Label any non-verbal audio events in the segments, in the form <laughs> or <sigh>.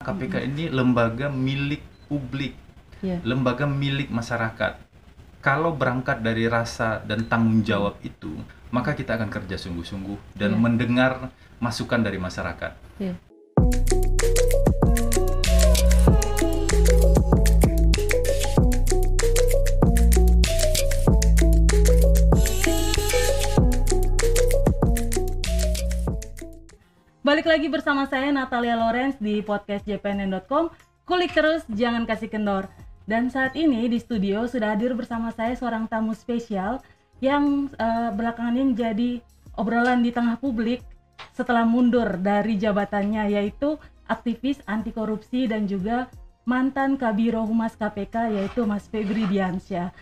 KPK ini lembaga milik publik, Iya. lembaga milik masyarakat. Kalau berangkat dari rasa dan tanggung jawab itu, maka kita akan kerja sungguh-sungguh dan Iya. mendengar masukan dari masyarakat. Iya. Balik lagi bersama saya Natalia Lorenz di podcast jpnn.com. Kulik terus, jangan kasih kendor. Dan saat ini di studio sudah hadir bersama saya seorang tamu spesial yang eh, belakangan ini jadi obrolan di tengah publik setelah mundur dari jabatannya yaitu aktivis anti korupsi dan juga mantan Kabiro Humas KPK yaitu Mas Febri Diansyah.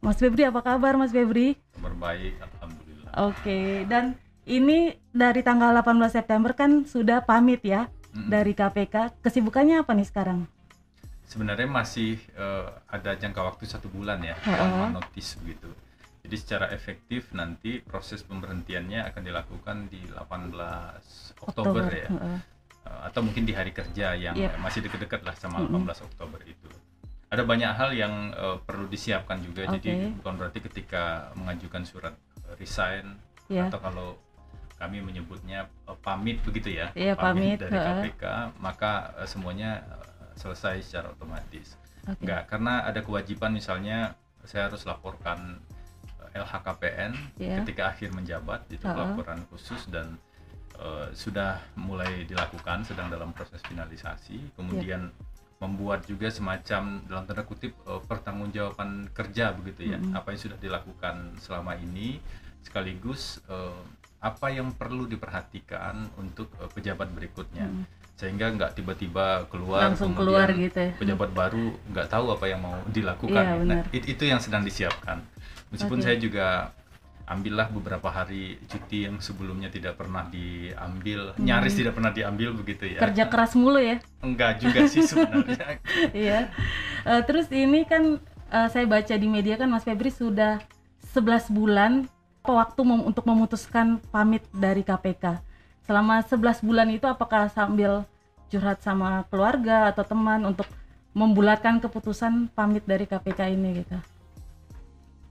Mas Febri apa kabar Mas Febri? Kabar baik, alhamdulillah. Oke, dan ini dari tanggal 18 September kan sudah pamit ya Mm-mm. dari KPK. Kesibukannya apa nih sekarang? Sebenarnya masih eh, ada jangka waktu satu bulan ya, lama notis begitu. Jadi secara efektif nanti proses pemberhentiannya akan dilakukan di 18 Oktober, ya. heeh. Uh, atau mungkin di hari kerja yang Yep. masih deket-deket lah sama Mm-mm. 18 Oktober itu. Ada banyak hal yang uh, perlu disiapkan juga, jadi Oke. bukan berarti ketika mengajukan surat uh, resign Ya. atau kalau kami menyebutnya uh, pamit begitu ya, Iya, pamit, dari heeh. KPK, maka uh, semuanya uh, selesai secara otomatis. Oke. Enggak, karena ada kewajiban misalnya saya harus laporkan uh, LHKPN Iya. ketika akhir menjabat itu Ha-ha. laporan khusus dan uh, sudah mulai dilakukan sedang dalam proses finalisasi kemudian membuat juga semacam dalam tanda kutip uh, pertanggungjawaban kerja begitu ya Mm-mm. apa yang sudah dilakukan selama ini sekaligus uh, apa yang perlu diperhatikan untuk uh, pejabat berikutnya Mm. sehingga nggak tiba-tiba keluar Langsung keluar gitu ya. pejabat baru nggak tahu apa yang mau dilakukan. Iya, nah, it- itu yang sedang disiapkan. Meskipun Oke. saya juga ambillah beberapa hari cuti yang sebelumnya tidak pernah diambil, nyaris tidak pernah diambil begitu ya. Hmm. Kerja keras mulu ya. Enggak juga sih <laughs> sebenarnya. Iya. Eh, terus ini kan eh, saya baca di media kan Mas Febri sudah 11 bulan waktu mem- untuk memutuskan pamit dari KPK. Selama 11 bulan itu apakah sambil curhat sama keluarga atau teman untuk membulatkan keputusan pamit dari KPK ini gitu.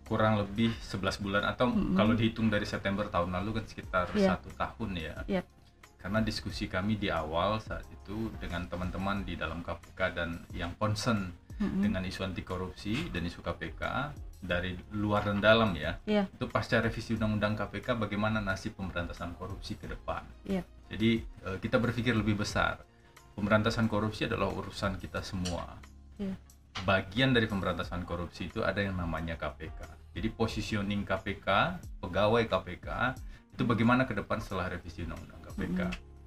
Kurang lebih 11 bulan atau Mm-mm. kalau dihitung dari September tahun lalu kan sekitar Iya. satu tahun ya. Yap. Karena diskusi kami di awal saat itu dengan teman-teman di dalam KPK dan yang concern Mm-mm. dengan isu anti korupsi dan isu KPK dari luar dan dalam ya. Iya. Itu pasca revisi undang-undang KPK bagaimana nasib pemberantasan korupsi ke depan. Iya. Jadi eh, kita berpikir lebih besar. Pemberantasan korupsi adalah urusan kita semua. Iya. Bagian dari pemberantasan korupsi itu ada yang namanya KPK. Jadi positioning KPK, pegawai KPK itu bagaimana ke depan setelah revisi undang-undang KPK.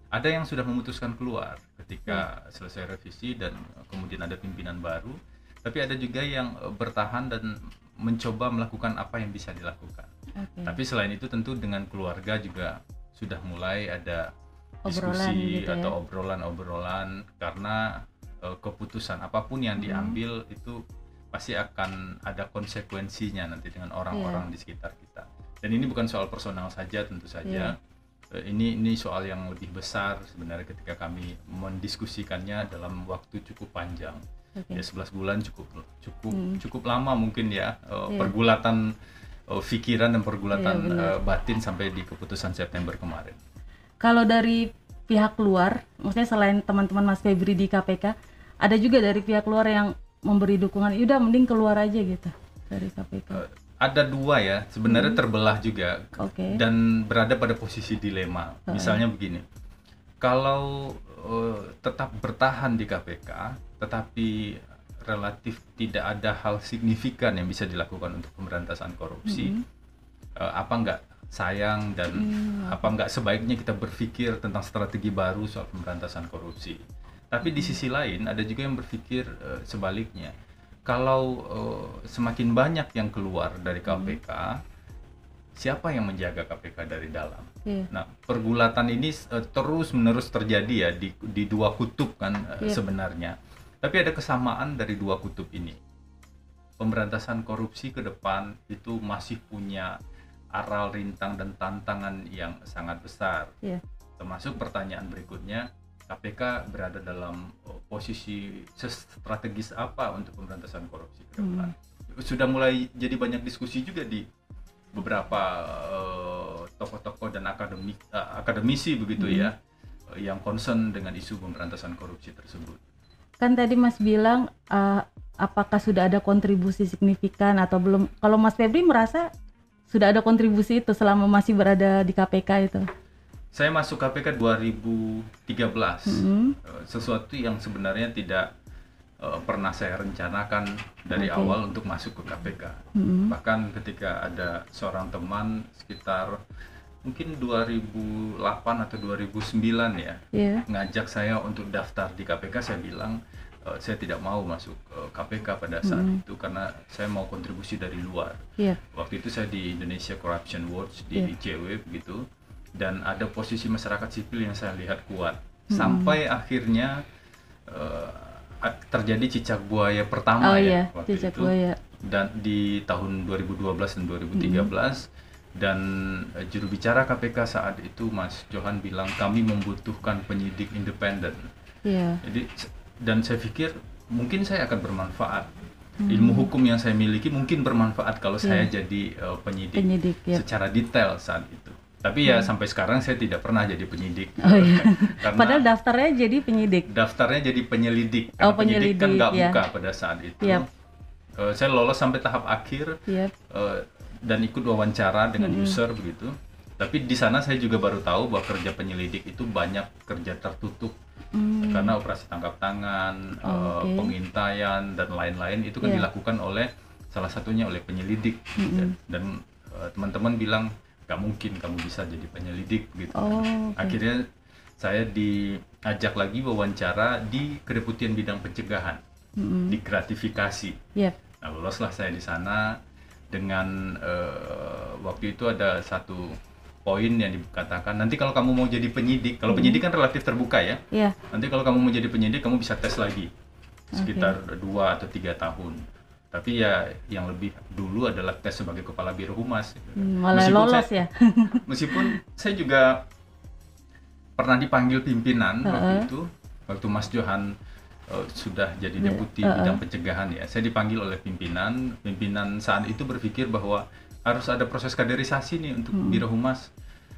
Ada yang sudah memutuskan keluar ketika selesai revisi dan kemudian ada pimpinan baru, tapi ada juga yang eh, bertahan dan mencoba melakukan apa yang bisa dilakukan. Oke. Tapi selain itu tentu dengan keluarga juga sudah mulai ada Obrolan diskusi gitu ya. atau obrolan-obrolan karena eh, keputusan apa pun yang Mhm. diambil itu pasti akan ada konsekuensinya nanti dengan orang-orang Iya. di sekitar kita. Dan ini bukan soal personal saja tentu saja. Eh, Ini ini soal yang lebih besar sebenarnya ketika kami mendiskusikannya dalam waktu cukup panjang. Oke. Ya 11 bulan cukup cukup Hmm. cukup lama mungkin ya eh, Iya. pergulatan pikiran dan pergulatan Iya, benar. eh, batin sampai di keputusan September kemarin. Kalau dari pihak luar, maksudnya selain teman-teman Mas Febri di KPK, ada juga dari pihak luar yang memberi dukungan, udah mending keluar aja gitu dari KPK. Eh, ada dua ya sebenarnya terbelah juga Hmm. Oke. dan berada pada posisi dilema. Misalnya begini, kalau eh, tetap bertahan di KPK, tetapi relatif tidak ada hal signifikan yang bisa dilakukan untuk pemberantasan korupsi, Mhm. eh, apa enggak sayang dan Hmm, apa enggak sebaiknya kita berpikir tentang strategi baru soal pemberantasan korupsi. Tapi di sisi lain ada juga yang berpikir eh, sebaliknya. Kalau eh, semakin banyak yang keluar dari KPK, siapa yang menjaga KPK dari dalam? Iya. Nah, pergulatan ini eh, terus-menerus terjadi ya di di dua kutub kan eh, Iya. sebenarnya. Tapi ada kesamaan dari dua kutub ini. Pemberantasan korupsi ke depan itu masih punya aral rintang dan tantangan yang sangat besar. Iya. Termasuk pertanyaan berikutnya, KPK berada dalam uh, posisi strategis apa untuk pemberantasan korupsi ke depan. Sudah mulai jadi banyak diskusi juga di beberapa uh, tokoh-tokoh dan akademik uh, akademisi begitu ya uh, yang concern dengan isu pemberantasan korupsi tersebut. Kan tadi Mas bilang uh, apakah sudah ada kontribusi signifikan atau belum? Kalau Mas Febri merasa sudah ada kontribusi itu selama masih berada di KPK itu? Saya masuk KPK 2013, Hmm. Eh, sesuatu yang sebenarnya tidak eh, pernah saya rencanakan dari Oke. awal untuk masuk ke KPK. Hmm. Bahkan ketika ada seorang teman sekitar mungkin 2008 atau 2009 ya Iya. ngajak saya untuk daftar di KPK, saya bilang eh, saya tidak mau masuk eh, KPK pada saat Hmm. itu karena saya mau kontribusi dari luar Iya. waktu itu saya di Indonesia Corruption Watch di Iya. ICW begitu dan ada posisi masyarakat sipil yang saya lihat kuat Hmm. sampai akhirnya a- terjadi cicak buaya pertama Oh ya iya, waktu cicak itu buaya. dan di tahun 2012 dan 2013 dan eh, juru bicara KPK saat itu Mas Johan bilang kami membutuhkan penyidik independen Iya. jadi dan saya pikir mungkin saya akan bermanfaat Hmm. ilmu hukum yang saya miliki mungkin bermanfaat kalau saya Iya. jadi eh, penyidik, Penyidik ya. secara detail saat itu. Tapi ya sampai sekarang saya tidak pernah jadi penyidik. Hmm. Oh iya. <laughs> Karena Padahal daftarnya jadi penyidik. daftarnya jadi penyelidik. Oh, Karena penyidik kan penyelidik, nggak ya. buka pada saat itu. Yap. Eh, saya lolos sampai tahap akhir Iya. eh, dan ikut wawancara dengan Mm-mm. user begitu. Tapi di sana saya juga baru tahu bahwa kerja penyelidik itu banyak kerja tertutup Hmm. karena operasi tangkap tangan, Oh, eh, oke. pengintaian dan lain-lain itu kan Iya. dilakukan oleh salah satunya oleh penyelidik Mm-mm. dan, dan, eh, teman-teman bilang nggak mungkin kamu bisa jadi penyelidik gitu. Oh, oke. Akhirnya saya diajak lagi wawancara di kedeputian bidang pencegahan, Mm-mm. di gratifikasi. Iya. Nah, loloslah saya di sana dengan eh, waktu itu ada satu poin yang dikatakan nanti kalau kamu mau jadi penyidik, kalau penyidik kan relatif terbuka ya. Iya. Nanti kalau kamu mau jadi penyidik, kamu bisa tes lagi sekitar dua atau tiga tahun. Tapi ya yang lebih dulu adalah tes sebagai kepala biro humas. Hmm, Malah Meskipun lolos saya- ya. <laughs> Meskipun saya juga pernah dipanggil pimpinan waktu Heeh. itu, waktu Mas Johan eh, sudah jadi Ya, deputi heeh. bidang pencegahan ya. Saya dipanggil oleh pimpinan, pimpinan saat itu berpikir bahwa harus ada proses kaderisasi nih untuk Hmm. biro humas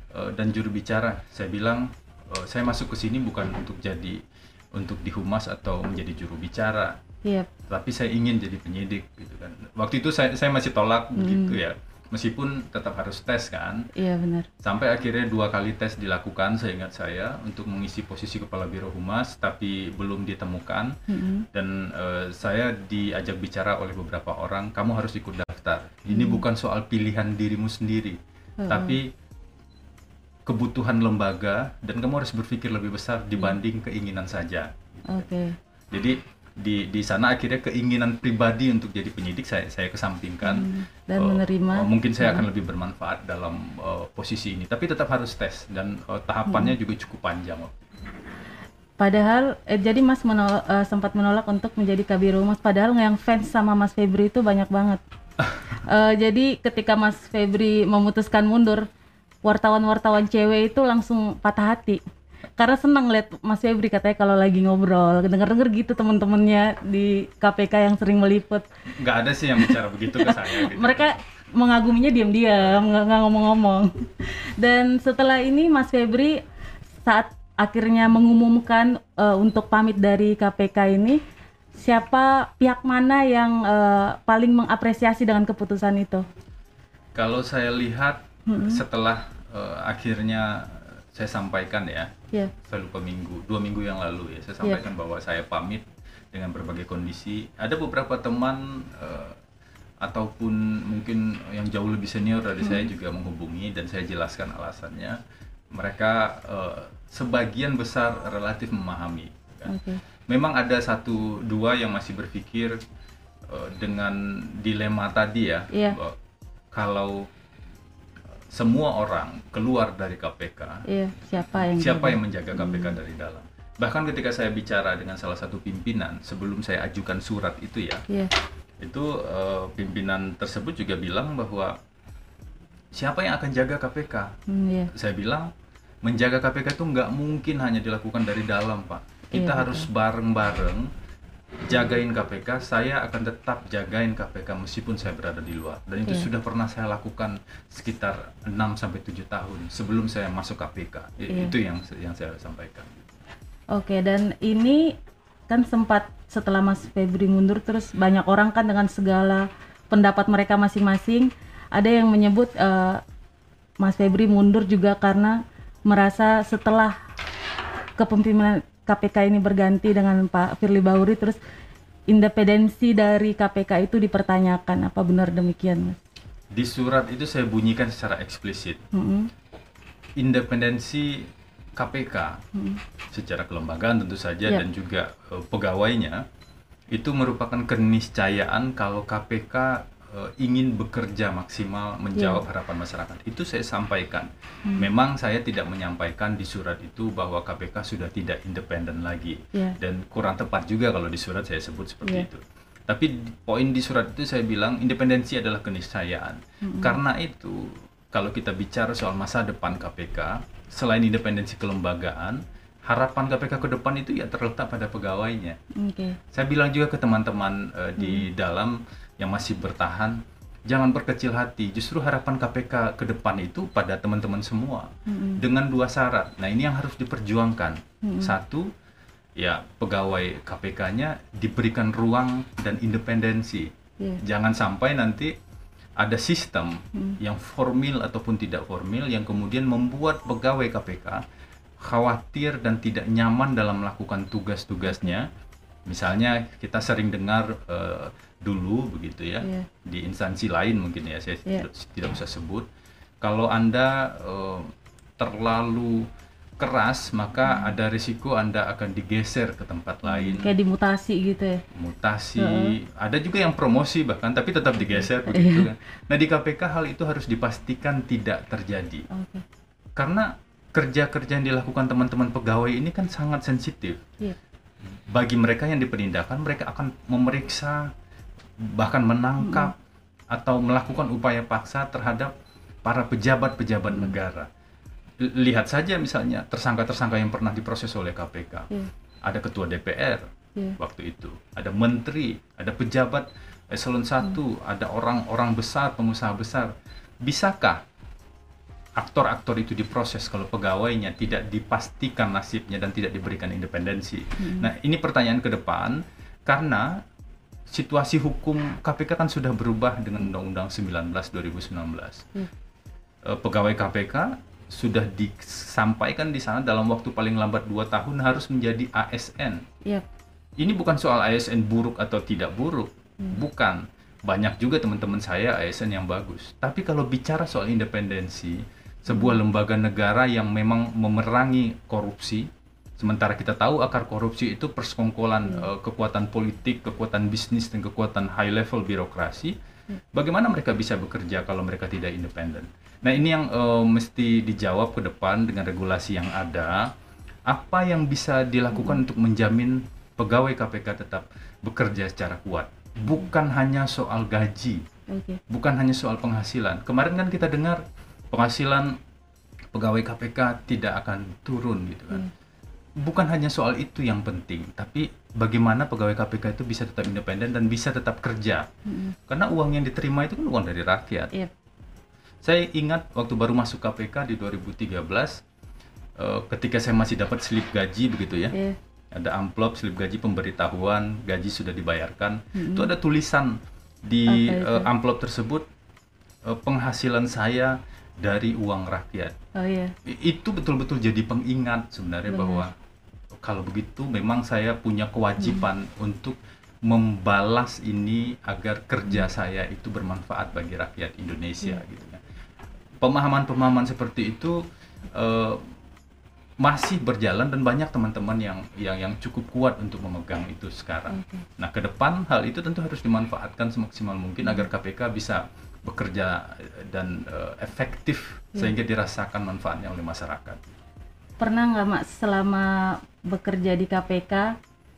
eh, dan juru bicara. Saya bilang eh, saya masuk ke sini bukan untuk jadi untuk di humas atau menjadi juru bicara, Iya. tapi saya ingin jadi penyidik gitu kan. Waktu itu saya saya masih tolak Hmm. begitu ya. Meskipun tetap harus tes kan. Iya benar. Sampai akhirnya dua kali tes dilakukan, saya ingat saya, untuk mengisi posisi kepala biro humas, tapi belum ditemukan. Mm-mm. Dan eh, saya diajak bicara oleh beberapa orang, kamu harus ikut daftar. Ini Hmm. bukan soal pilihan dirimu sendiri, Heeh. tapi kebutuhan lembaga dan kamu harus berpikir lebih besar dibanding keinginan saja. Oke. Jadi di di sana akhirnya keinginan pribadi untuk jadi penyidik saya saya kesampingkan Hmm, dan Eh, menerima. eh, mungkin saya akan lebih bermanfaat dalam eh, posisi ini tapi tetap harus tes dan eh, tahapannya Hmm. juga cukup panjang Padahal eh, jadi Mas menol- eh, sempat menolak untuk menjadi kabiro Mas padahal yang fans sama Mas Febri itu banyak banget. <laughs> Eh, jadi ketika Mas Febri memutuskan mundur, wartawan-wartawan cewek itu langsung patah hati. Karena senang lihat Mas Febri katanya kalau lagi ngobrol, denger-denger gitu temen-temennya di KPK yang sering meliput. nggak ada sih yang bicara begitu ke saya gitu. Mereka mengaguminya diam-diam, nggak ngomong-ngomong. Dan setelah ini Mas Febri saat akhirnya mengumumkan eh, untuk pamit dari KPK ini, siapa pihak mana yang eh, paling mengapresiasi dengan keputusan itu? kalau saya lihat setelah eh, akhirnya saya sampaikan ya Ya, saya lupa minggu dua minggu yang lalu ya saya Iya. sampaikan bahwa saya pamit dengan berbagai kondisi ada beberapa teman eh, ataupun mungkin yang jauh lebih senior dari saya Hmm. juga menghubungi dan saya jelaskan alasannya mereka eh, sebagian besar relatif memahami kan. oke. memang ada satu dua yang masih berpikir eh, dengan dilema tadi ya Iya. bahwa kalau semua orang keluar dari KPK Iya, siapa yang siapa yang menjaga KPK dari dalam? Bahkan ketika saya bicara dengan salah satu pimpinan sebelum saya ajukan surat itu ya Iya, itu eh, pimpinan tersebut juga bilang bahwa siapa yang akan jaga KPK hmm, iya. saya bilang menjaga KPK itu nggak mungkin hanya dilakukan dari dalam pak. Kita Iya, harus bareng-bareng jagain KPK saya akan tetap jagain KPK meskipun saya berada di luar dan itu Iya. sudah pernah saya lakukan sekitar 6 sampai 7 tahun sebelum saya masuk KPK Iya. itu yang yang saya sampaikan Oke, dan ini kan sempat setelah Mas Febri mundur terus banyak orang kan dengan segala pendapat mereka masing-masing ada yang menyebut eh, Mas Febri mundur juga karena merasa setelah kepemimpinan KPK ini berganti dengan Pak Firly Bahuri terus independensi dari KPK itu dipertanyakan apa benar demikian Mas? di surat itu saya bunyikan secara eksplisit Mm-mm. independensi KPK secara kelembagaan tentu saja Ya. dan juga eh, pegawainya itu merupakan keniscayaan kalau KPK eh, ingin bekerja maksimal menjawab harapan masyarakat. Itu saya sampaikan. Memang saya tidak menyampaikan di surat itu bahwa KPK sudah tidak independen lagi Ya. dan kurang tepat juga kalau di surat saya sebut seperti Ya. itu. Tapi poin di surat itu saya bilang independensi adalah keniscayaan. Karena itu kalau kita bicara soal masa depan KPK, selain independensi kelembagaan, harapan KPK ke depan itu ya terletak pada pegawainya. Oke. Saya bilang juga ke teman-teman eh, di dalam yang masih bertahan, jangan berkecil hati. Justru harapan KPK ke depan itu pada teman-teman semua Mm-mm. dengan dua syarat. Nah ini yang harus diperjuangkan. Mm-mm. Satu, ya pegawai KPK-nya diberikan ruang dan independensi. Ya. Jangan sampai nanti ada sistem Hmm. yang formil ataupun tidak formil yang kemudian membuat pegawai KPK khawatir dan tidak nyaman dalam melakukan tugas-tugasnya. Misalnya kita sering dengar eh, dulu begitu ya Iya. di instansi lain mungkin ya saya Iya. tidak, tidak usah sebut. Kalau anda eh, terlalu keras maka ada risiko anda akan digeser ke tempat lain Kayak dimutasi gitu ya. mutasi, ada juga yang promosi bahkan tapi tetap digeser begitu kan. Nah di KPK hal itu harus dipastikan tidak terjadi Oke. karena kerja-kerja yang dilakukan teman-teman pegawai ini kan sangat sensitif. Iya. Bagi mereka yang diperindahkan mereka akan memeriksa bahkan menangkap atau melakukan upaya paksa terhadap para pejabat-pejabat negara. L- Lihat saja misalnya tersangka-tersangka yang pernah diproses oleh KPK Iya. ada ketua DPR Iya. waktu itu, ada menteri, ada pejabat eselon 1, ada orang-orang besar, pengusaha besar. Bisakah aktor-aktor itu diproses kalau pegawainya tidak dipastikan nasibnya dan tidak diberikan independensi? Nah, ini pertanyaan ke depan karena situasi hukum KPK kan sudah berubah dengan Undang-Undang 19 2019 Hmm. eh, pegawai KPK sudah disampaikan di sana dalam waktu paling lambat 2 tahun harus menjadi ASN. Iya. Ini bukan soal ASN buruk atau tidak buruk, bukan. Banyak juga teman-teman saya ASN yang bagus. Tapi kalau bicara soal independensi, sebuah lembaga negara yang memang memerangi korupsi, sementara kita tahu akar korupsi itu persekongkolan eh, kekuatan politik, kekuatan bisnis dan kekuatan high level birokrasi. Bagaimana mereka bisa bekerja kalau mereka tidak independen? Nah ini yang eh, mesti dijawab ke depan dengan regulasi yang ada. Apa yang bisa dilakukan untuk menjamin pegawai KPK tetap bekerja secara kuat? Bukan hanya soal gaji, Oke. bukan hanya soal penghasilan. Kemarin kan kita dengar penghasilan pegawai KPK tidak akan turun gitu kan. Bukan hanya soal itu yang penting, tapi bagaimana pegawai KPK itu bisa tetap independen dan bisa tetap kerja. Mm-mm. Karena uang yang diterima itu kan uang dari rakyat. Iya. Saya ingat waktu baru masuk KPK di 2013 eh, ketika saya masih dapat slip gaji begitu ya. Iya. Ada amplop slip gaji pemberitahuan, gaji sudah dibayarkan. Itu ada tulisan di Apa itu? eh, amplop tersebut eh, penghasilan saya dari uang rakyat. Oh iya. Itu betul-betul jadi pengingat sebenarnya Benar. bahwa kalau begitu memang saya punya kewajiban untuk membalas ini agar kerja saya itu bermanfaat bagi rakyat Indonesia gitu kan. Pemahaman-pemahaman seperti itu eh, masih berjalan dan banyak teman-teman yang yang yang cukup kuat untuk memegang itu sekarang. Oke. Nah, ke depan hal itu tentu harus dimanfaatkan semaksimal mungkin agar KPK bisa bekerja eh, dan eh, efektif sehingga dirasakan manfaatnya oleh masyarakat. Pernah nggak Mak selama bekerja di KPK?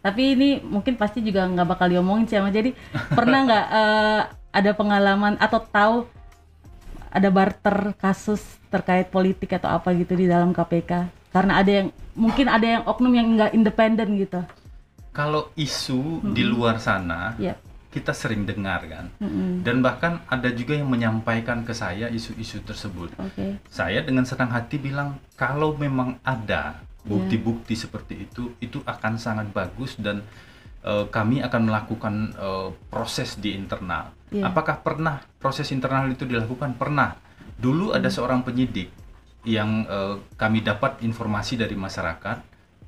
Tapi ini mungkin pasti juga nggak bakal diomongin sih sama. Jadi <laughs> pernah nggak eh, ada pengalaman atau tahu ada barter kasus terkait politik atau apa gitu di dalam KPK? Karena ada yang mungkin ada yang oknum yang nggak independen gitu. Kalau isu di luar sana, Yap. Kita sering dengar kan. Mm-mm. Dan bahkan ada juga yang menyampaikan ke saya isu-isu tersebut. Oke. Saya dengan senang hati bilang kalau memang ada bukti-bukti seperti itu, itu akan sangat bagus dan eh, kami akan melakukan eh, proses di internal. Iya. Apakah pernah proses internal itu dilakukan? Pernah. Dulu ada seorang penyidik yang eh, kami dapat informasi dari masyarakat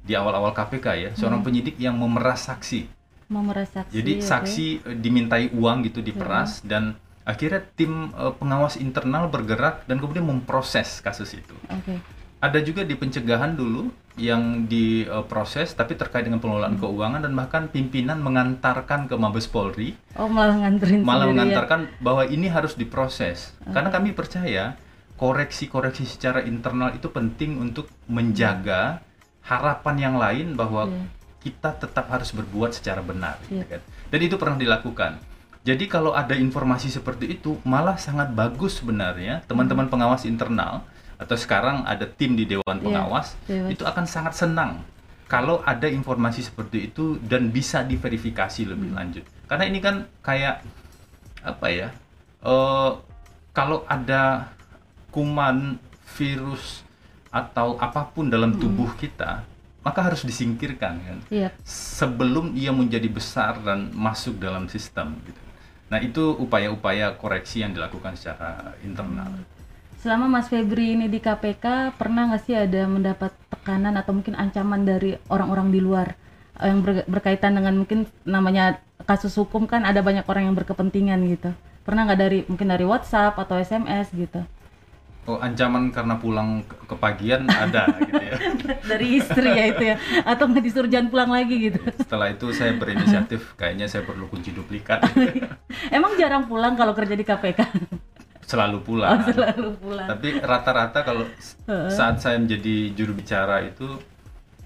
di awal-awal KPK ya, seorang penyidik yang memeras saksi. Memeras saksi. Jadi oke. saksi eh, dimintai uang gitu diperas dan akhirnya tim eh, pengawas internal bergerak dan kemudian memproses kasus itu. Oke. Ada juga di pencegahan dulu yang diproses tapi terkait dengan pengelolaan Hmm. keuangan dan bahkan pimpinan mengantarkan ke Mabes Polri Oh malah nganterin malah sendiri ya? mengantarkan bahwa ini harus diproses. Karena kami percaya koreksi-koreksi secara internal itu penting untuk menjaga harapan yang lain bahwa Iya. Kita tetap harus berbuat secara benar gitu Iya. kan. Dan itu pernah dilakukan. Jadi kalau ada informasi seperti itu malah sangat bagus sebenarnya teman-teman pengawas internal atau sekarang ada tim di dewan Iya, pengawas dewan. itu akan sangat senang kalau ada informasi seperti itu dan bisa diverifikasi lebih Hmm. lanjut. Karena ini kan kayak apa ya? eh, kalau ada kuman, virus atau apa pun dalam tubuh kita, maka harus disingkirkan kan Iya. sebelum ia menjadi besar dan masuk dalam sistem gitu. Nah, itu upaya-upaya koreksi yang dilakukan secara internal. Selama Mas Febri ini di KPK, pernah nggak sih ada mendapat tekanan atau mungkin ancaman dari orang-orang di luar eh, yang ber- berkaitan dengan mungkin namanya kasus hukum kan ada banyak orang yang berkepentingan gitu. Pernah nggak dari mungkin dari WhatsApp atau SMS gitu? Oh, ancaman karena pulang ke, ke pagian ada <laughs> gitu ya. dari istri ya itu ya atau nggak disuruh jangan pulang lagi gitu. Setelah itu saya berinisiatif kayaknya saya perlu kunci duplikat. <laughs> Emang jarang pulang kalau kerja di KPK? Selalu Oh, pulang. selalu pulang. Tapi rata-rata kalau saat saya menjadi juru bicara itu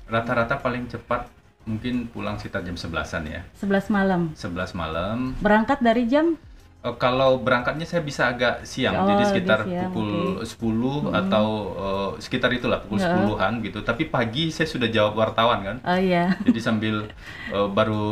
rata-rata paling cepat mungkin pulang sekitar jam 11-an ya. 11 malam. 11 malam Berangkat dari jam Eh, kalau berangkatnya saya bisa agak siang, Oh, jadi sekitar siang, pukul 10 atau eh, sekitar itulah pukul Ya. 10-an gitu. Tapi pagi saya sudah jawab wartawan kan. Oh iya. Jadi sambil eh, baru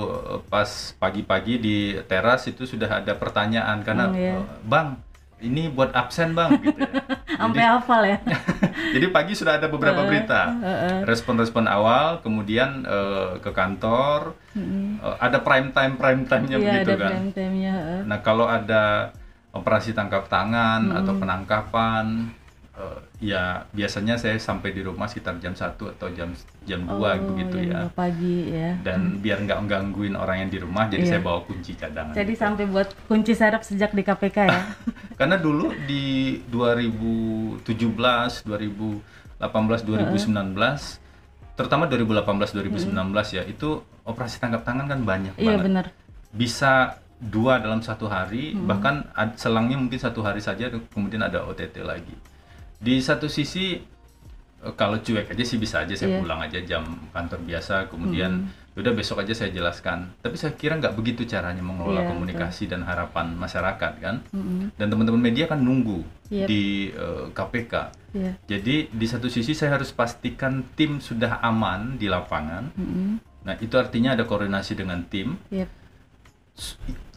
pas pagi-pagi di teras itu sudah ada pertanyaan karena Oh, iya. eh, Bang, ini buat absen Bang gitu ya. <laughs> Sampai hafal ya. <laughs> Jadi pagi sudah ada beberapa berita. Heeh. Respon-respon awal, kemudian eh, ke kantor, eh, ada prime time prime time-nya Iya, begitu ada kan. prime time-nya. heeh. Nah, kalau ada operasi tangkap tangan atau penangkapan eh, ya biasanya saya sampai di rumah sekitar jam 1 atau jam jam 2 Oh, begitu ya. dua pagi ya. Dan biar nggak menggangguin orang yang di rumah jadi Iya. saya bawa kunci cadangan. Jadi gitu. sampai buat kunci serep sejak di KPK ya. <laughs> Karena dulu di 2017, 2018, 2019 terutama 2018 2019 ya itu operasi tangkap tangan kan banyak iya banget. benar. bisa dua dalam satu hari bahkan ad- selangnya mungkin satu hari saja kemudian ada OTT lagi di satu sisi eh, kalau cuek aja sih bisa aja saya Iya. pulang aja jam kantor biasa kemudian udah besok aja saya jelaskan tapi saya kira nggak begitu caranya mengelola Iya, komunikasi dan harapan masyarakat kan Mm-mm. dan teman-teman media kan nunggu Yep. di eh, KPK Iya. jadi di satu sisi saya harus pastikan tim sudah aman di lapangan Mm-mm. nah itu artinya ada koordinasi dengan tim Yep.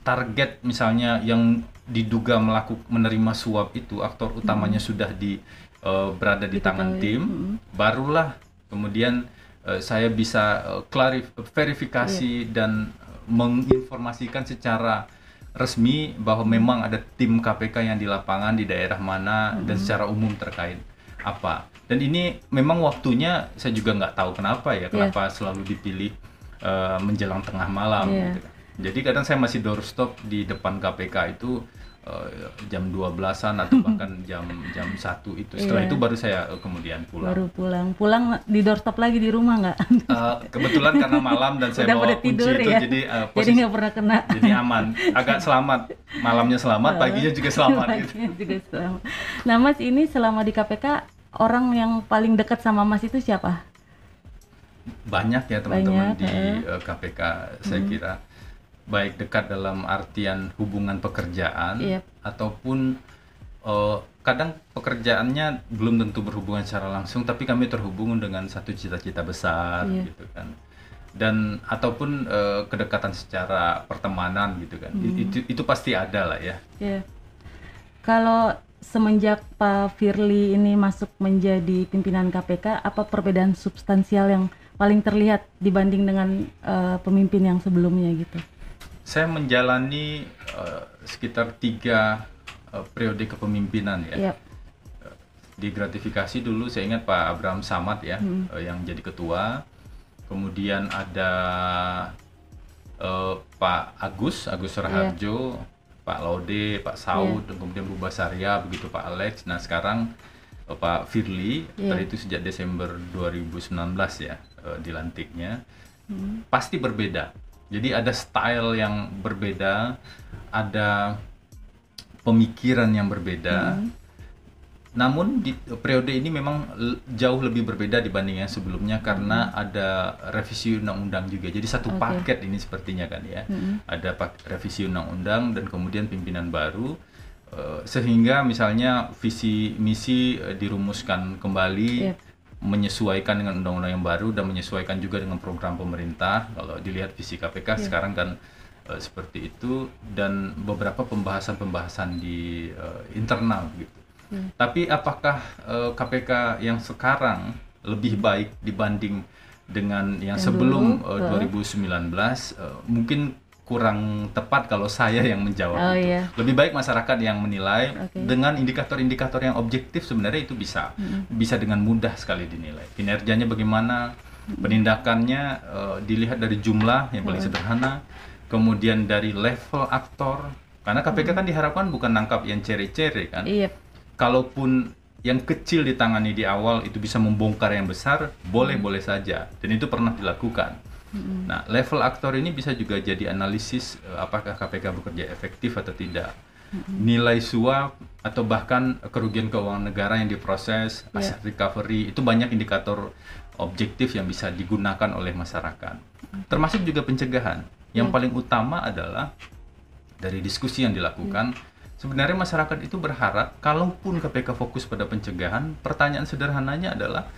target misalnya yang diduga melakukan menerima suap itu aktor utamanya sudah di eh, berada di tangan tim. Mm-mm. barulah kemudian eh, saya bisa eh, klarif verifikasi dan eh, menginformasikan secara resmi bahwa memang ada tim KPK yang di lapangan di daerah mana dan secara umum terkait apa. Dan ini memang waktunya saya juga nggak tahu kenapa ya kenapa selalu dipilih eh, menjelang tengah malam Iya. gitu. Jadi kadang saya masih doorstop di depan KPK itu eh, jam 12-an atau <laughs> bahkan jam jam 1 itu. Setelah Iya. itu baru saya eh, kemudian pulang. Baru pulang. Pulang di doorstop lagi di rumah nggak? Eh, kebetulan karena malam dan saya Udah bawa kunci tidur itu ya. jadi Jadi posisi nggak pernah kena. jadi aman, agak selamat. Malamnya selamat, paginya juga selamat gitu. Paginya juga selamat. Nah Mas ini selama di KPK orang yang paling dekat sama Mas itu siapa? Banyak ya teman-teman di eh, KPK saya kira baik dekat dalam artian hubungan pekerjaan Yep. ataupun eh, kadang pekerjaannya belum tentu berhubungan secara langsung, tapi kami terhubung dengan satu cita-cita besar Iya. gitu kan. Dan ataupun eh, kedekatan secara pertemanan gitu kan. I- Itu itu pasti ada lah ya. Iya. Kalau semenjak Pak Firly ini masuk menjadi pimpinan KPK, apa perbedaan substansial yang paling terlihat dibanding dengan eh, pemimpin yang sebelumnya gitu? Saya menjalani eh, sekitar tiga eh, periode kepemimpinan ya. Iya. Di gratifikasi dulu saya ingat Pak Abraham Samad ya eh, yang jadi ketua. Kemudian ada eh, Pak Agus, Agus Raharjo, Pak Laude, Pak Saud, dan kemudian Bu Basaria, begitu Pak Alex. Nah sekarang eh, Pak Firly, tadi itu sejak Desember 2019 ya eh, dilantiknya. Pasti berbeda. Jadi ada style yang berbeda, ada pemikiran yang berbeda. Namun di periode ini memang jauh lebih berbeda dibanding yang sebelumnya karena ada revisi undang-undang juga. Jadi satu Oke. paket ini sepertinya kan ya. Ada pak revisi undang-undang dan kemudian pimpinan baru eh, sehingga misalnya visi misi eh, dirumuskan kembali Yep. Menyesuaikan dengan undang-undang yang baru dan menyesuaikan juga dengan program pemerintah. Kalau dilihat visi KPK sekarang kan eh, seperti itu dan beberapa pembahasan-pembahasan di eh, internal gitu. Tapi apakah eh, KPK yang sekarang lebih baik dibanding dengan yang, Yang sebelum dulu, eh, 2019? Eh, mungkin kurang tepat kalau saya yang menjawab Oh, itu. iya. Lebih baik masyarakat yang menilai Oke. dengan indikator-indikator yang objektif sebenarnya itu bisa bisa dengan mudah sekali dinilai. Kinerjanya bagaimana, penindakannya eh, dilihat dari jumlah yang paling sederhana, kemudian dari level aktor. Karena KPK kan diharapkan bukan nangkap yang cere-cere kan. Iya. Kalaupun yang kecil ditangani di awal itu bisa membongkar yang besar, boleh-boleh saja. Dan itu pernah dilakukan. Nah, level aktor ini bisa juga jadi analisis eh, apakah KPK bekerja efektif atau tidak. Nilai suap atau bahkan kerugian keuangan negara yang diproses, Iya. aset recovery, itu banyak indikator objektif yang bisa digunakan oleh masyarakat. Termasuk juga pencegahan. Yang Iya. paling utama adalah dari diskusi yang dilakukan, sebenarnya masyarakat itu berharap kalaupun KPK fokus pada pencegahan, pertanyaan sederhananya adalah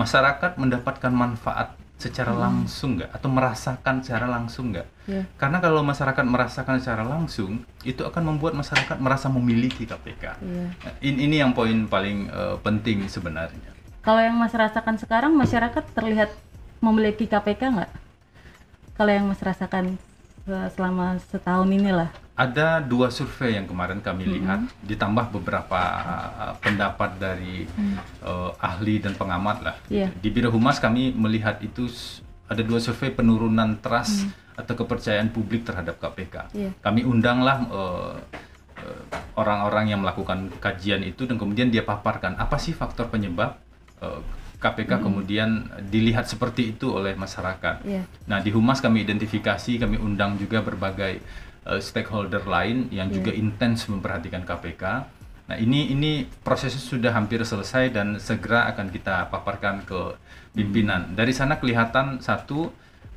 masyarakat mendapatkan manfaat secara langsung nggak atau merasakan secara langsung nggak? Iya. Karena kalau masyarakat merasakan secara langsung, itu akan membuat masyarakat merasa memiliki KPK. Iya. Nah, in- ini yang poin paling eh, penting sebenarnya. Kalau yang Mas rasakan sekarang, masyarakat terlihat memiliki KPK nggak? Kalau yang Mas rasakan se- selama setahun inilah. Ada dua survei yang kemarin kami lihat, ditambah beberapa uh, pendapat dari uh, ahli dan pengamat lah. Iya. Di Biro Humas kami melihat itu ada dua survei penurunan trust atau kepercayaan publik terhadap KPK. Iya. Kami undanglah uh, uh, orang-orang yang melakukan kajian itu dan kemudian dia paparkan apa sih faktor penyebab uh, KPK kemudian dilihat seperti itu oleh masyarakat. Iya. Nah, di Humas kami identifikasi, kami undang juga berbagai eh, stakeholder lain yang juga intens memperhatikan KPK. Nah, ini ini prosesnya sudah hampir selesai dan segera akan kita paparkan ke pimpinan. Dari sana kelihatan satu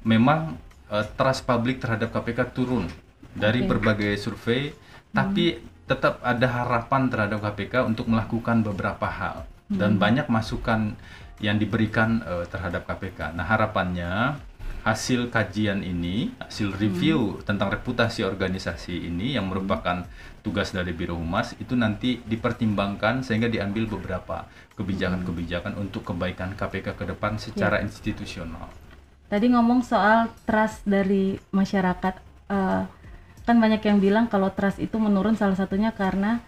memang eh, trust publik terhadap KPK turun dari Oke. berbagai survei, tapi tetap ada harapan terhadap KPK untuk melakukan beberapa hal dan banyak masukan yang diberikan eh, terhadap KPK. Nah, harapannya hasil kajian ini, hasil review tentang reputasi organisasi ini yang merupakan tugas dari Biro Humas itu nanti dipertimbangkan sehingga diambil beberapa kebijakan-kebijakan untuk kebaikan KPK ke depan secara institusional. Tadi ngomong soal trust dari masyarakat, eh, kan banyak yang bilang kalau trust itu menurun salah satunya karena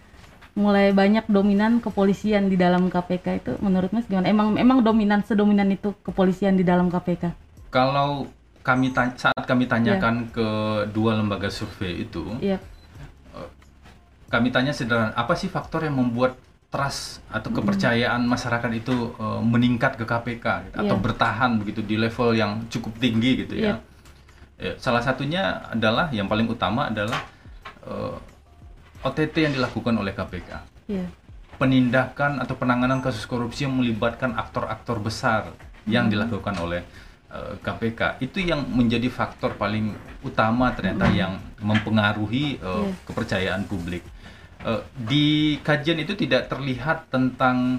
mulai banyak dominan kepolisian di dalam KPK itu menurut Mas gimana? Emang emang dominan sedominan itu kepolisian di dalam KPK? Kalau kami tanya, saat kami tanyakan ke dua lembaga survei itu, Iya, kami tanya sederhana, apa sih faktor yang membuat trust atau kepercayaan masyarakat itu eh, meningkat ke KPK gitu, atau Iya. bertahan begitu di level yang cukup tinggi gitu ya? Ya, salah satunya adalah yang paling utama adalah eh, OTT yang dilakukan oleh KPK. iya, Penindakan atau penanganan kasus korupsi yang melibatkan aktor-aktor besar yang dilakukan oleh eh, KPK itu yang menjadi faktor paling utama ternyata yang mempengaruhi eh, Iya. kepercayaan publik. Eh, di kajian itu tidak terlihat tentang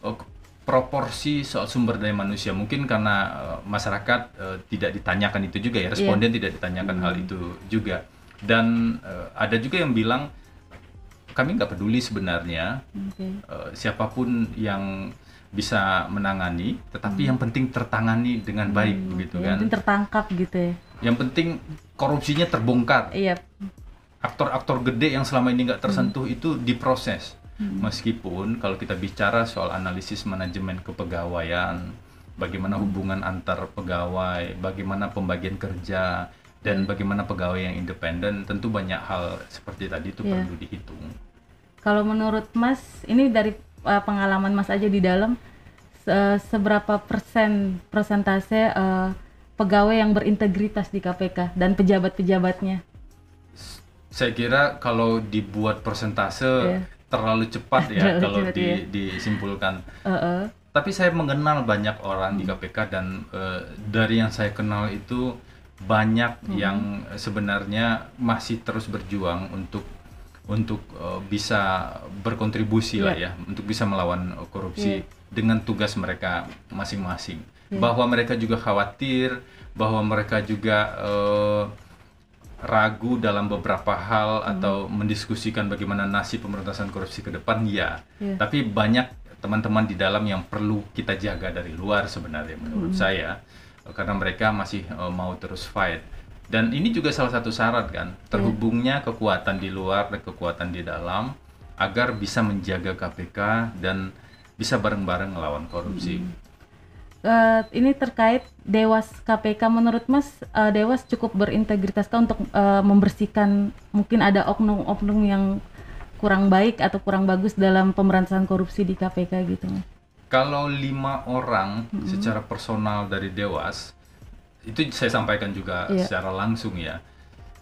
eh, proporsi soal sumber daya manusia. Mungkin karena eh, masyarakat eh, tidak ditanyakan itu juga ya, responden tidak ditanyakan hal itu juga. Dan eh, ada juga yang bilang kami nggak peduli sebenarnya Oke. eh, siapa pun yang bisa menangani, tetapi yang penting tertangani dengan baik begitu Yang kan. penting tertangkap gitu ya. Yang penting korupsinya terbongkar Iya. aktor-aktor gede yang selama ini nggak tersentuh itu diproses. Meskipun kalau kita bicara soal analisis manajemen kepegawaian, bagaimana hubungan antar pegawai, bagaimana pembagian kerja, dan bagaimana pegawai yang independen, tentu banyak hal seperti tadi itu Iya. perlu dihitung. Kalau menurut Mas, ini dari uh, pengalaman Mas aja di dalam se- seberapa persen persentase uh, pegawai yang berintegritas di KPK dan pejabat-pejabatnya? Saya kira kalau dibuat persentase Iya. terlalu cepat ya <laughs> Terlalu kalau cepat, di- ya. disimpulkan. Uh, uh, tapi saya mengenal banyak orang di KPK dan eh, dari yang saya kenal itu banyak yang sebenarnya masih terus berjuang untuk untuk eh, bisa berkontribusi lah ya untuk bisa melawan eh, korupsi dengan tugas mereka masing-masing. Bahwa mereka juga khawatir bahwa mereka juga eh, ragu dalam beberapa hal atau mendiskusikan bagaimana nasib pemberantasan korupsi ke depan ya Iya. tapi banyak teman-teman di dalam yang perlu kita jaga dari luar sebenarnya menurut saya karena mereka masih eh, mau terus fight dan ini juga salah satu syarat kan? Terhubungnya kekuatan di luar dan kekuatan di dalam agar bisa menjaga KPK dan bisa bareng-bareng melawan korupsi. uh, ini terkait Dewas KPK menurut Mas uh, Dewas cukup berintegritas kah untuk uh, membersihkan mungkin ada oknum-oknum yang kurang baik atau kurang bagus dalam pemberantasan korupsi di KPK gitu Mas? Kalau lima orang secara personal dari Dewas, itu saya sampaikan juga Iya. secara langsung ya.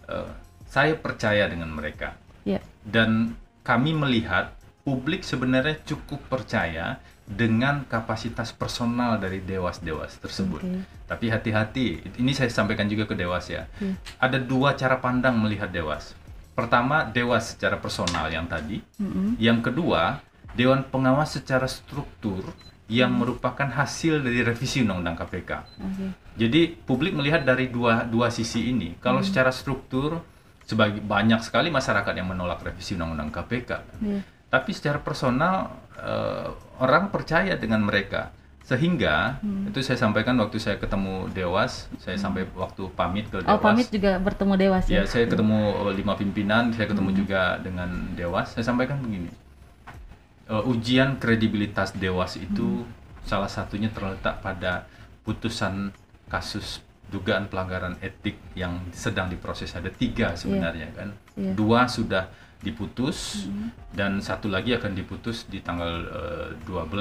Eh, saya percaya dengan mereka Ya. dan kami melihat publik sebenarnya cukup percaya dengan kapasitas personal dari dewas-dewas tersebut. Oke. Tapi hati-hati, ini saya sampaikan juga ke dewas ya. Hmm. Ada dua cara pandang melihat dewas. Pertama, dewas secara personal yang tadi. Mm-mm. Yang kedua, Dewan Pengawas secara struktur yang merupakan hasil dari revisi Undang-Undang KPK. Oke. Jadi publik melihat dari dua dua sisi ini. Kalau secara struktur, sebagai banyak sekali masyarakat yang menolak revisi Undang-Undang KPK. Iya. Tapi secara personal eh, orang percaya dengan mereka. Sehingga itu saya sampaikan waktu saya ketemu Dewas, saya sampai waktu pamit ke Dewas. Oh pamit juga bertemu Dewas Ya, ya? saya ketemu uh, lima pimpinan, saya ketemu juga dengan Dewas. Saya sampaikan begini, Uh, ujian kredibilitas Dewas itu salah satunya terletak pada putusan kasus dugaan pelanggaran etik yang sedang diproses. Ada tiga sebenarnya kan, Iya. dua sudah diputus dan satu lagi akan diputus di tanggal uh, 12.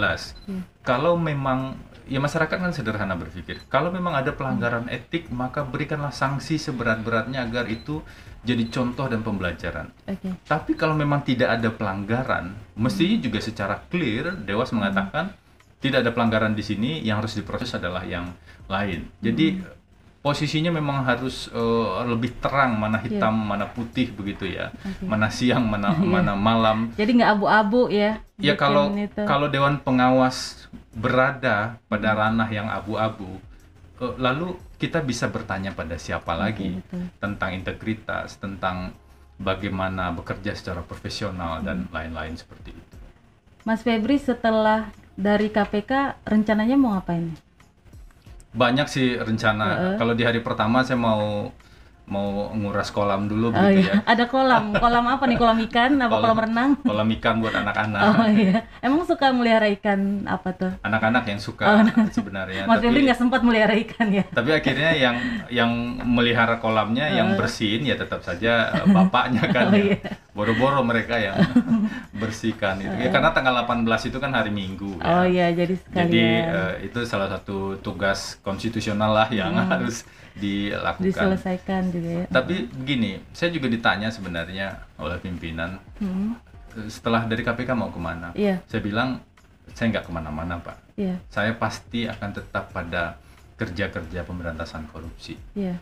Iya. Kalau memang ya masyarakat kan sederhana berpikir, kalau memang ada pelanggaran etik maka berikanlah sanksi seberat-beratnya agar itu jadi contoh dan pembelajaran. Oke. Tapi kalau memang tidak ada pelanggaran, mestinya juga secara clear Dewas mengatakan tidak ada pelanggaran di sini, yang harus diproses adalah yang lain. Jadi posisinya memang harus eh, lebih terang mana hitam, mana putih begitu ya. Mana siang, mana <laughs> mana malam. Jadi nggak abu-abu ya? Ya kalau itu. kalau dewan pengawas berada pada ranah yang abu-abu, eh, lalu kita bisa bertanya pada siapa lagi betul. tentang integritas, tentang bagaimana bekerja secara profesional dan Hmm. lain-lain seperti itu. Mas Febri setelah dari KPK rencananya mau ngapain? Banyak sih rencana. Kalau di hari pertama saya mau mau nguras kolam dulu Oh begitu iya, ya. ada kolam. <laughs> Kolam apa nih? Kolam ikan apa Kolam- kolam renang? Kolam ikan buat anak-anak. Oh iya. Emang suka melihara ikan apa tuh? Anak-anak yang suka Oh, sebenarnya. Mas Febri tapi- nggak sempat melihara ikan ya? Tapi akhirnya yang yang melihara kolamnya, yang bersihin ya tetap saja eh, bapaknya kan. Oh, ya. iya. Boro-boro mereka yang <laughs> bersihkan itu. Ya karena tanggal 18 itu kan hari Minggu. ya. Oh iya, jadi sekalian Jadi eh, itu salah satu tugas konstitusional lah yang Hmm. harus dilakukan. diselesaikan juga ya. Tapi begini, saya juga ditanya sebenarnya oleh pimpinan Hmm, setelah dari KPK mau ke mana? Iya, Saya bilang saya nggak ke mana-mana pak. iya, Saya pasti akan tetap pada kerja-kerja pemberantasan korupsi. iya.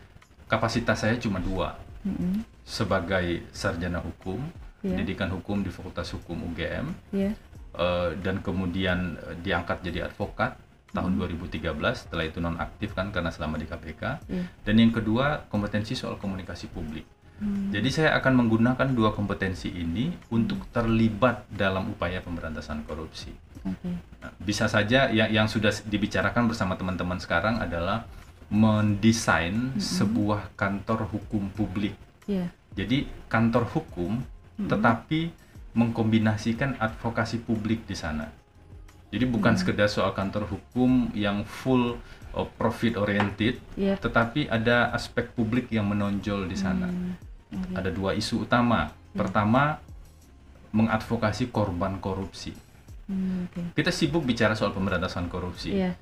Kapasitas saya cuma dua, Mm-mm. Sebagai sarjana hukum Iya. pendidikan hukum di Fakultas Hukum UGM Iya. eh, dan kemudian eh, diangkat jadi advokat tahun Hmm. 2013 setelah itu nonaktif kan karena selama di KPK Iya. dan yang kedua kompetensi soal komunikasi publik Hmm. jadi saya akan menggunakan dua kompetensi ini untuk terlibat dalam upaya pemberantasan korupsi Oke. Nah, bisa saja yang yang sudah dibicarakan bersama teman-teman sekarang adalah mendesain sebuah kantor hukum publik Iya. jadi kantor hukum tetapi mengkombinasikan advokasi publik di sana. Jadi bukan sekedar soal kantor hukum yang full profit oriented, Iya. tetapi ada aspek publik yang menonjol di sana. Hmm. Oke. Ada dua isu utama. Pertama, mengadvokasi korban korupsi. Hmm, Oke. Kita sibuk bicara soal pemberantasan korupsi, Iya.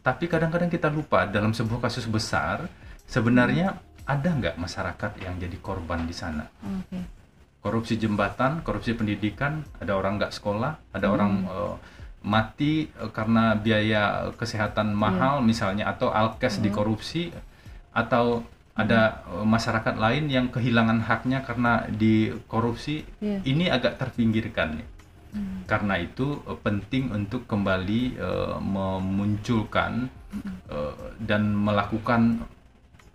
tapi kadang-kadang kita lupa dalam sebuah kasus besar sebenarnya ada nggak masyarakat yang jadi korban di sana? Oke. korupsi jembatan, korupsi pendidikan, ada orang nggak sekolah, ada orang eh, mati eh, karena biaya kesehatan mahal misalnya, atau alkes dikorupsi, atau ada eh, masyarakat lain yang kehilangan haknya karena dikorupsi, Iya. ini agak terpinggirkan nih. Hmm. Karena itu penting untuk kembali eh, memunculkan eh, dan melakukan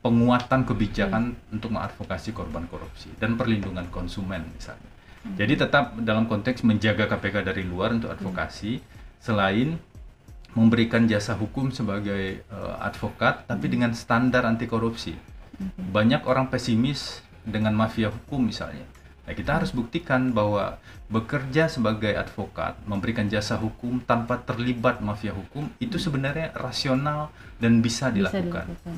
penguatan kebijakan untuk mengadvokasi korban korupsi dan perlindungan konsumen misalnya. Jadi tetap dalam konteks menjaga KPK dari luar untuk advokasi selain memberikan jasa hukum sebagai eh, advokat tapi dengan standar anti korupsi. Banyak orang pesimis dengan mafia hukum misalnya. Nah, kita harus buktikan bahwa bekerja sebagai advokat, memberikan jasa hukum tanpa terlibat mafia hukum itu sebenarnya rasional dan bisa Bisa dilakukan. dilakukan.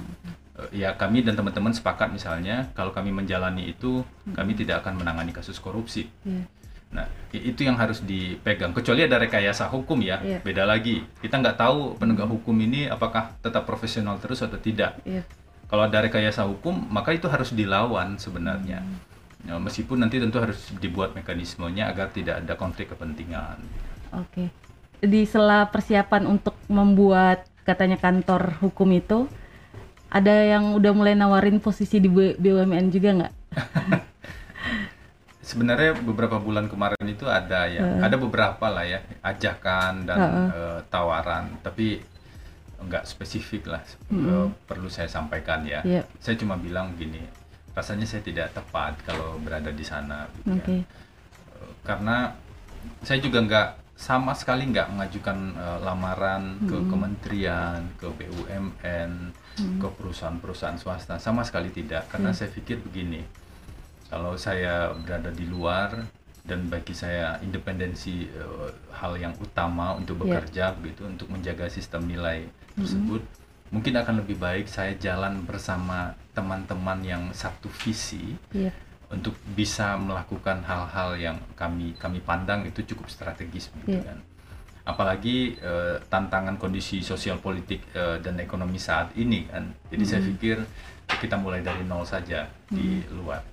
Eh, ya kami dan teman-teman sepakat misalnya kalau kami menjalani itu kami tidak akan menangani kasus korupsi. Iya. Nah itu yang harus dipegang. Kecuali ada rekayasa hukum ya, Iya. beda lagi. Kita nggak tahu penegak hukum ini apakah tetap profesional terus atau tidak. Iya. Kalau ada rekayasa hukum maka itu harus dilawan sebenarnya. Ya, meskipun nanti tentu harus dibuat mekanismenya agar tidak ada konflik kepentingan. Oke. Di sela persiapan untuk membuat katanya kantor hukum itu, ada yang udah mulai nawarin posisi di BUMN juga nggak? <laughs> Sebenarnya beberapa bulan kemarin itu ada ya, ada beberapa lah ya ajakan dan eh, tawaran, tapi nggak spesifik lah eh, perlu saya sampaikan ya. Iya. Saya cuma bilang gini, rasanya saya tidak tepat kalau berada di sana, gitu ya. Eh, karena saya juga nggak sama sekali nggak mengajukan eh, lamaran ke kementerian, ke BUMN, ke perusahaan-perusahaan swasta, sama sekali tidak. Karena saya pikir begini kalau saya berada di luar dan bagi saya independensi eh, hal yang utama untuk Iya. bekerja begitu untuk menjaga sistem nilai tersebut mungkin akan lebih baik saya jalan bersama teman-teman yang satu visi Iya. untuk bisa melakukan hal-hal yang kami kami pandang itu cukup strategis begitu Iya. kan apalagi eh, tantangan kondisi sosial politik eh, dan ekonomi saat ini kan. Jadi saya pikir kita mulai dari nol saja di luar.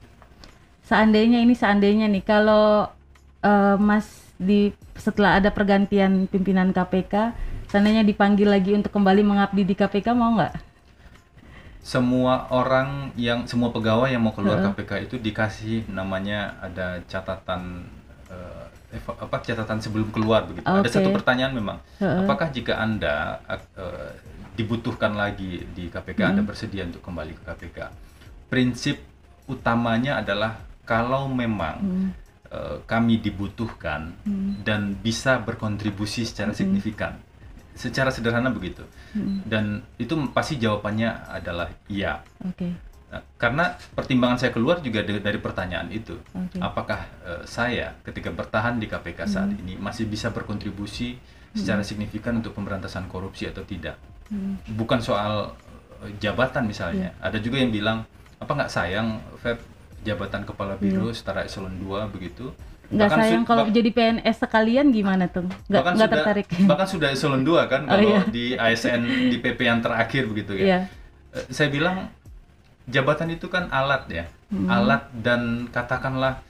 Seandainya ini seandainya nih kalau eh, Mas di setelah ada pergantian pimpinan KPK, seandainya dipanggil lagi untuk kembali mengabdi di KPK mau nggak? semua orang yang semua pegawai yang mau keluar KPK itu dikasih namanya ada catatan apa catatan sebelum keluar begitu. Ada Oke. satu pertanyaan memang, apakah jika anda eh, dibutuhkan lagi di KPK, anda bersedia untuk kembali ke KPK? Prinsip utamanya adalah kalau memang eh, kami dibutuhkan dan bisa berkontribusi secara signifikan, secara sederhana begitu. Dan itu pasti jawabannya adalah iya. Oke. Nah, karena pertimbangan saya keluar juga dari, dari pertanyaan itu. Oke. Apakah eh, saya ketika bertahan di KPK saat ini masih bisa berkontribusi secara signifikan untuk pemberantasan korupsi atau tidak? Hmm. Bukan soal eh, jabatan misalnya. Ada juga yang bilang, apa nggak sayang Feb jabatan kepala biro setara eselon 2 begitu? Nggak Bahkan sayang kalau jadi PNS sekalian gimana tuh? Nggak bahkan nggak sudah, tertarik? <laughs> bahkan sudah eselon 2 kan Oh, kalau iya. di ASN di PP yang terakhir begitu ya. Iya. Eh, saya bilang jabatan itu kan alat ya, Hmm. alat dan katakanlah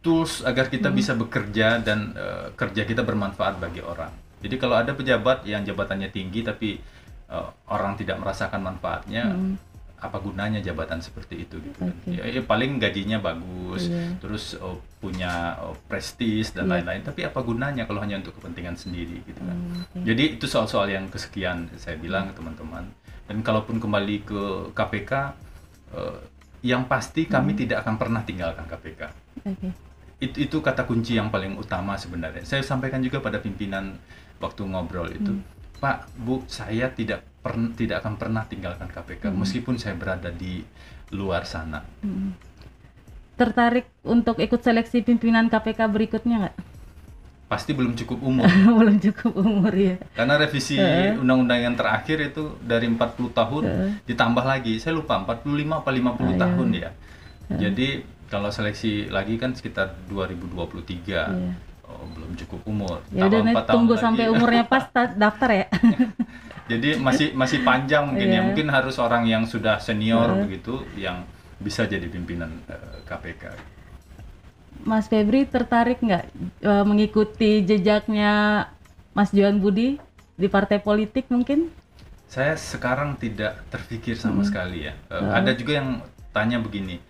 tools agar kita Hmm. bisa bekerja dan eh, kerja kita bermanfaat bagi orang. Jadi kalau ada pejabat yang jabatannya tinggi tapi eh, orang tidak merasakan manfaatnya, Hmm. apa gunanya jabatan seperti itu gitu kan. Ya, ya paling gajinya bagus, Iya. terus oh, punya oh, prestis dan Iya. lain-lain. Tapi apa gunanya kalau hanya untuk kepentingan sendiri gitu kan. Hmm, oke. Jadi itu soal-soal yang kesekian saya bilang ke teman-teman. Dan kalaupun kembali ke KPK, eh, yang pasti kami Hmm. tidak akan pernah tinggalkan KPK. Oke. Itu, itu kata kunci yang paling utama sebenarnya. Saya sampaikan juga pada pimpinan waktu ngobrol itu, Hmm. Pak, Bu, saya tidak pern- tidak akan pernah tinggalkan KPK Hmm. meskipun saya berada di luar sana. Mm. Tertarik untuk ikut seleksi pimpinan KPK berikutnya nggak? Pasti belum cukup umur. <laughs> Belum cukup umur ya. Karena revisi undang-undang yang terakhir itu dari 40 tahun ditambah lagi. Saya lupa 45 apa 50 Ah, iya. tahun ya. Jadi kalau seleksi lagi kan sekitar 2023. Iya. Oh, belum cukup umur. Ya udah nih, empat tahun tunggu lagi. sampai umurnya <laughs> pas ta- daftar ya. <laughs> Jadi masih masih panjang mungkin ya. Iya. Mungkin harus orang yang sudah senior Heeh. begitu yang bisa jadi pimpinan eh, KPK. Mas Febri tertarik nggak eh, mengikuti jejaknya Mas Johan Budi di partai politik mungkin? Saya sekarang tidak terpikir sama Hmm. sekali ya. Eh, Ada juga yang tanya begini,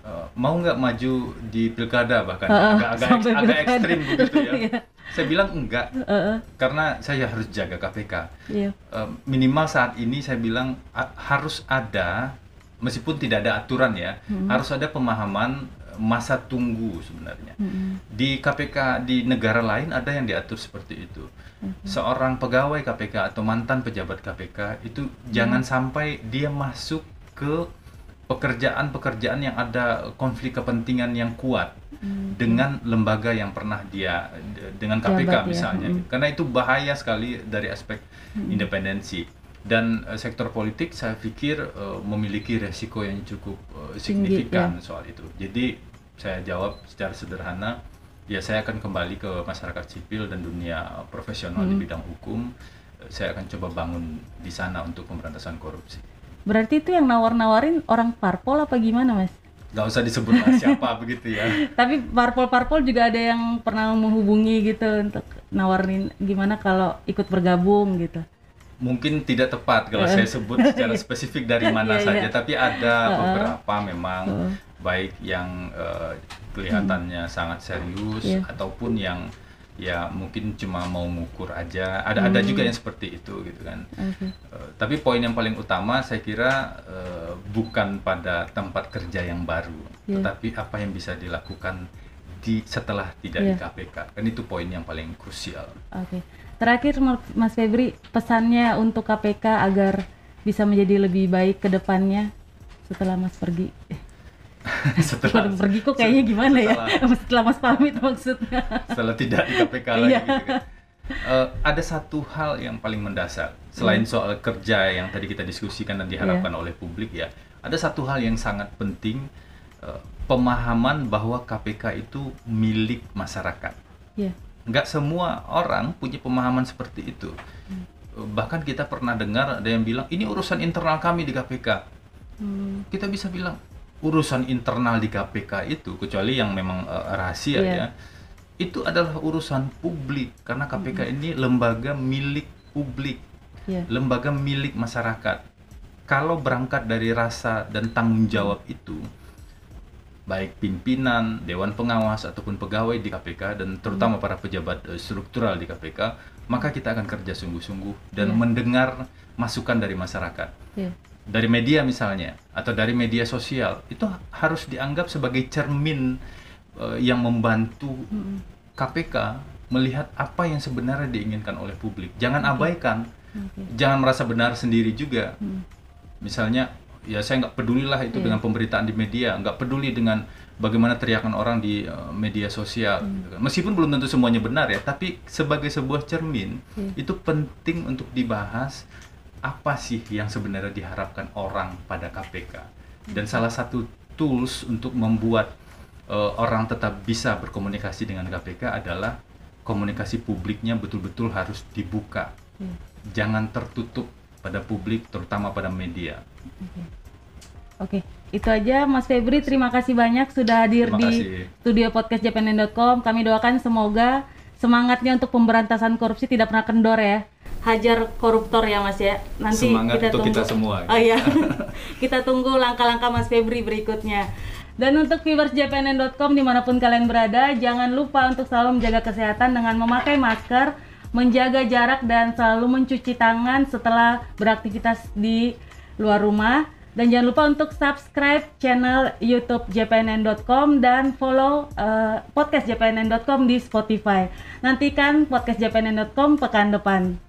eh, mau nggak maju di pilkada bahkan agak-agak <laughs> sampai agak ekstrim begitu ya. <laughs> Iya. Saya bilang enggak Heeh, karena saya harus jaga KPK. iya. Eh, minimal saat ini saya bilang a- harus ada meskipun tidak ada aturan ya, Hmm. harus ada pemahaman masa tunggu sebenarnya. Mm-mm. Di KPK di negara lain ada yang diatur seperti itu. Seorang pegawai KPK atau mantan pejabat KPK itu jangan sampai dia masuk ke pekerjaan-pekerjaan yang ada konflik kepentingan yang kuat Hmm. dengan lembaga yang pernah dia dengan KPK Jabat ya, misalnya. mm. Karena itu bahaya sekali dari aspek independensi. Dan eh, sektor politik saya pikir eh, memiliki resiko yang cukup Tinggi, signifikan ya. soal itu. Jadi saya jawab secara sederhana, ya saya akan kembali ke masyarakat sipil dan dunia profesional di Hmm. bidang hukum. Saya akan coba bangun di sana untuk pemberantasan korupsi. Berarti itu yang nawar-nawarin orang parpol apa gimana Mas? Gak usah disebut lah siapa <laughs> begitu ya. Tapi parpol-parpol juga ada yang pernah menghubungi gitu untuk nawarin gimana kalau ikut bergabung gitu. Mungkin tidak tepat kalau saya sebut secara <laughs> spesifik dari mana Iya, saja, iya. tapi ada beberapa memang Heeh. baik yang eh, kelihatannya sangat serius Iya. ataupun yang ya mungkin cuma mau ngukur aja. Ada ada Hmm. juga yang seperti itu gitu kan. Oke. Eh, tapi poin yang paling utama saya kira eh, bukan pada tempat kerja yang baru, Iya. tetapi apa yang bisa dilakukan di setelah tidak di Iya. KPK. Kan itu poin yang paling krusial. Oke. Terakhir Ma- Mas Febri, pesannya untuk KPK agar bisa menjadi lebih baik ke depannya setelah Mas pergi. <laughs> setelah Setelah pergi kok kayaknya gimana ya? setelah- <laughs> Setelah Mas pamit maksudnya. setelah tidak di KPK <laughs> lagi Iya. gitu kan. Eh, ada satu hal yang paling mendasar selain Hmm. soal kerja yang tadi kita diskusikan dan diharapkan Iya. oleh publik ya. Ada satu hal yang sangat penting eh, pemahaman bahwa KPK itu milik masyarakat. Iya. Nggak semua orang punya pemahaman seperti itu. Hmm. Bahkan kita pernah dengar ada yang bilang ini urusan internal kami di KPK. Hmm. Kita bisa bilang urusan internal di KPK itu kecuali yang memang eh, rahasia Iya. ya itu adalah urusan publik karena KPK ini lembaga milik publik Iya. lembaga milik masyarakat kalau berangkat dari rasa dan tanggung jawab itu baik pimpinan dewan pengawas ataupun pegawai di KPK dan terutama para pejabat eh, struktural di KPK maka kita akan kerja sungguh-sungguh dan Iya. mendengar masukan dari masyarakat Iya. dari media misalnya atau dari media sosial itu harus dianggap sebagai cermin eh, yang membantu. KPK melihat apa yang sebenarnya diinginkan oleh publik. Jangan abaikan, Oke. jangan merasa benar sendiri juga. Hmm. Misalnya, ya saya nggak pedulilah itu Iya. dengan pemberitaan di media, nggak peduli dengan bagaimana teriakan orang di eh, media sosial. Hmm. gitu kan. Meskipun belum tentu semuanya benar ya, tapi sebagai sebuah cermin Iya. itu penting untuk dibahas apa sih yang sebenarnya diharapkan orang pada KPK. Dan salah satu tools untuk membuat eh, orang tetap bisa berkomunikasi dengan KPK adalah komunikasi publiknya betul-betul harus dibuka. Iya. Jangan tertutup pada publik, terutama pada media. Oke, itu aja Mas Febri. Terima kasih banyak sudah hadir di studio podcast Japanen.com. Kami doakan semoga semangatnya untuk pemberantasan korupsi tidak pernah kendor ya. hajar koruptor ya Mas ya. Nanti Semangat kita untuk tunggu. kita semua. Oh iya. <laughs> kita tunggu langkah-langkah Mas Febri berikutnya. Dan untuk viewers jpnn.com di mana pun kalian berada, jangan lupa untuk selalu menjaga kesehatan dengan memakai masker, menjaga jarak dan selalu mencuci tangan setelah beraktivitas di luar rumah. Dan jangan lupa untuk subscribe channel YouTube jpnn.com dan follow uh, podcast jpnn.com di Spotify. Nantikan podcast jpnn.com pekan depan.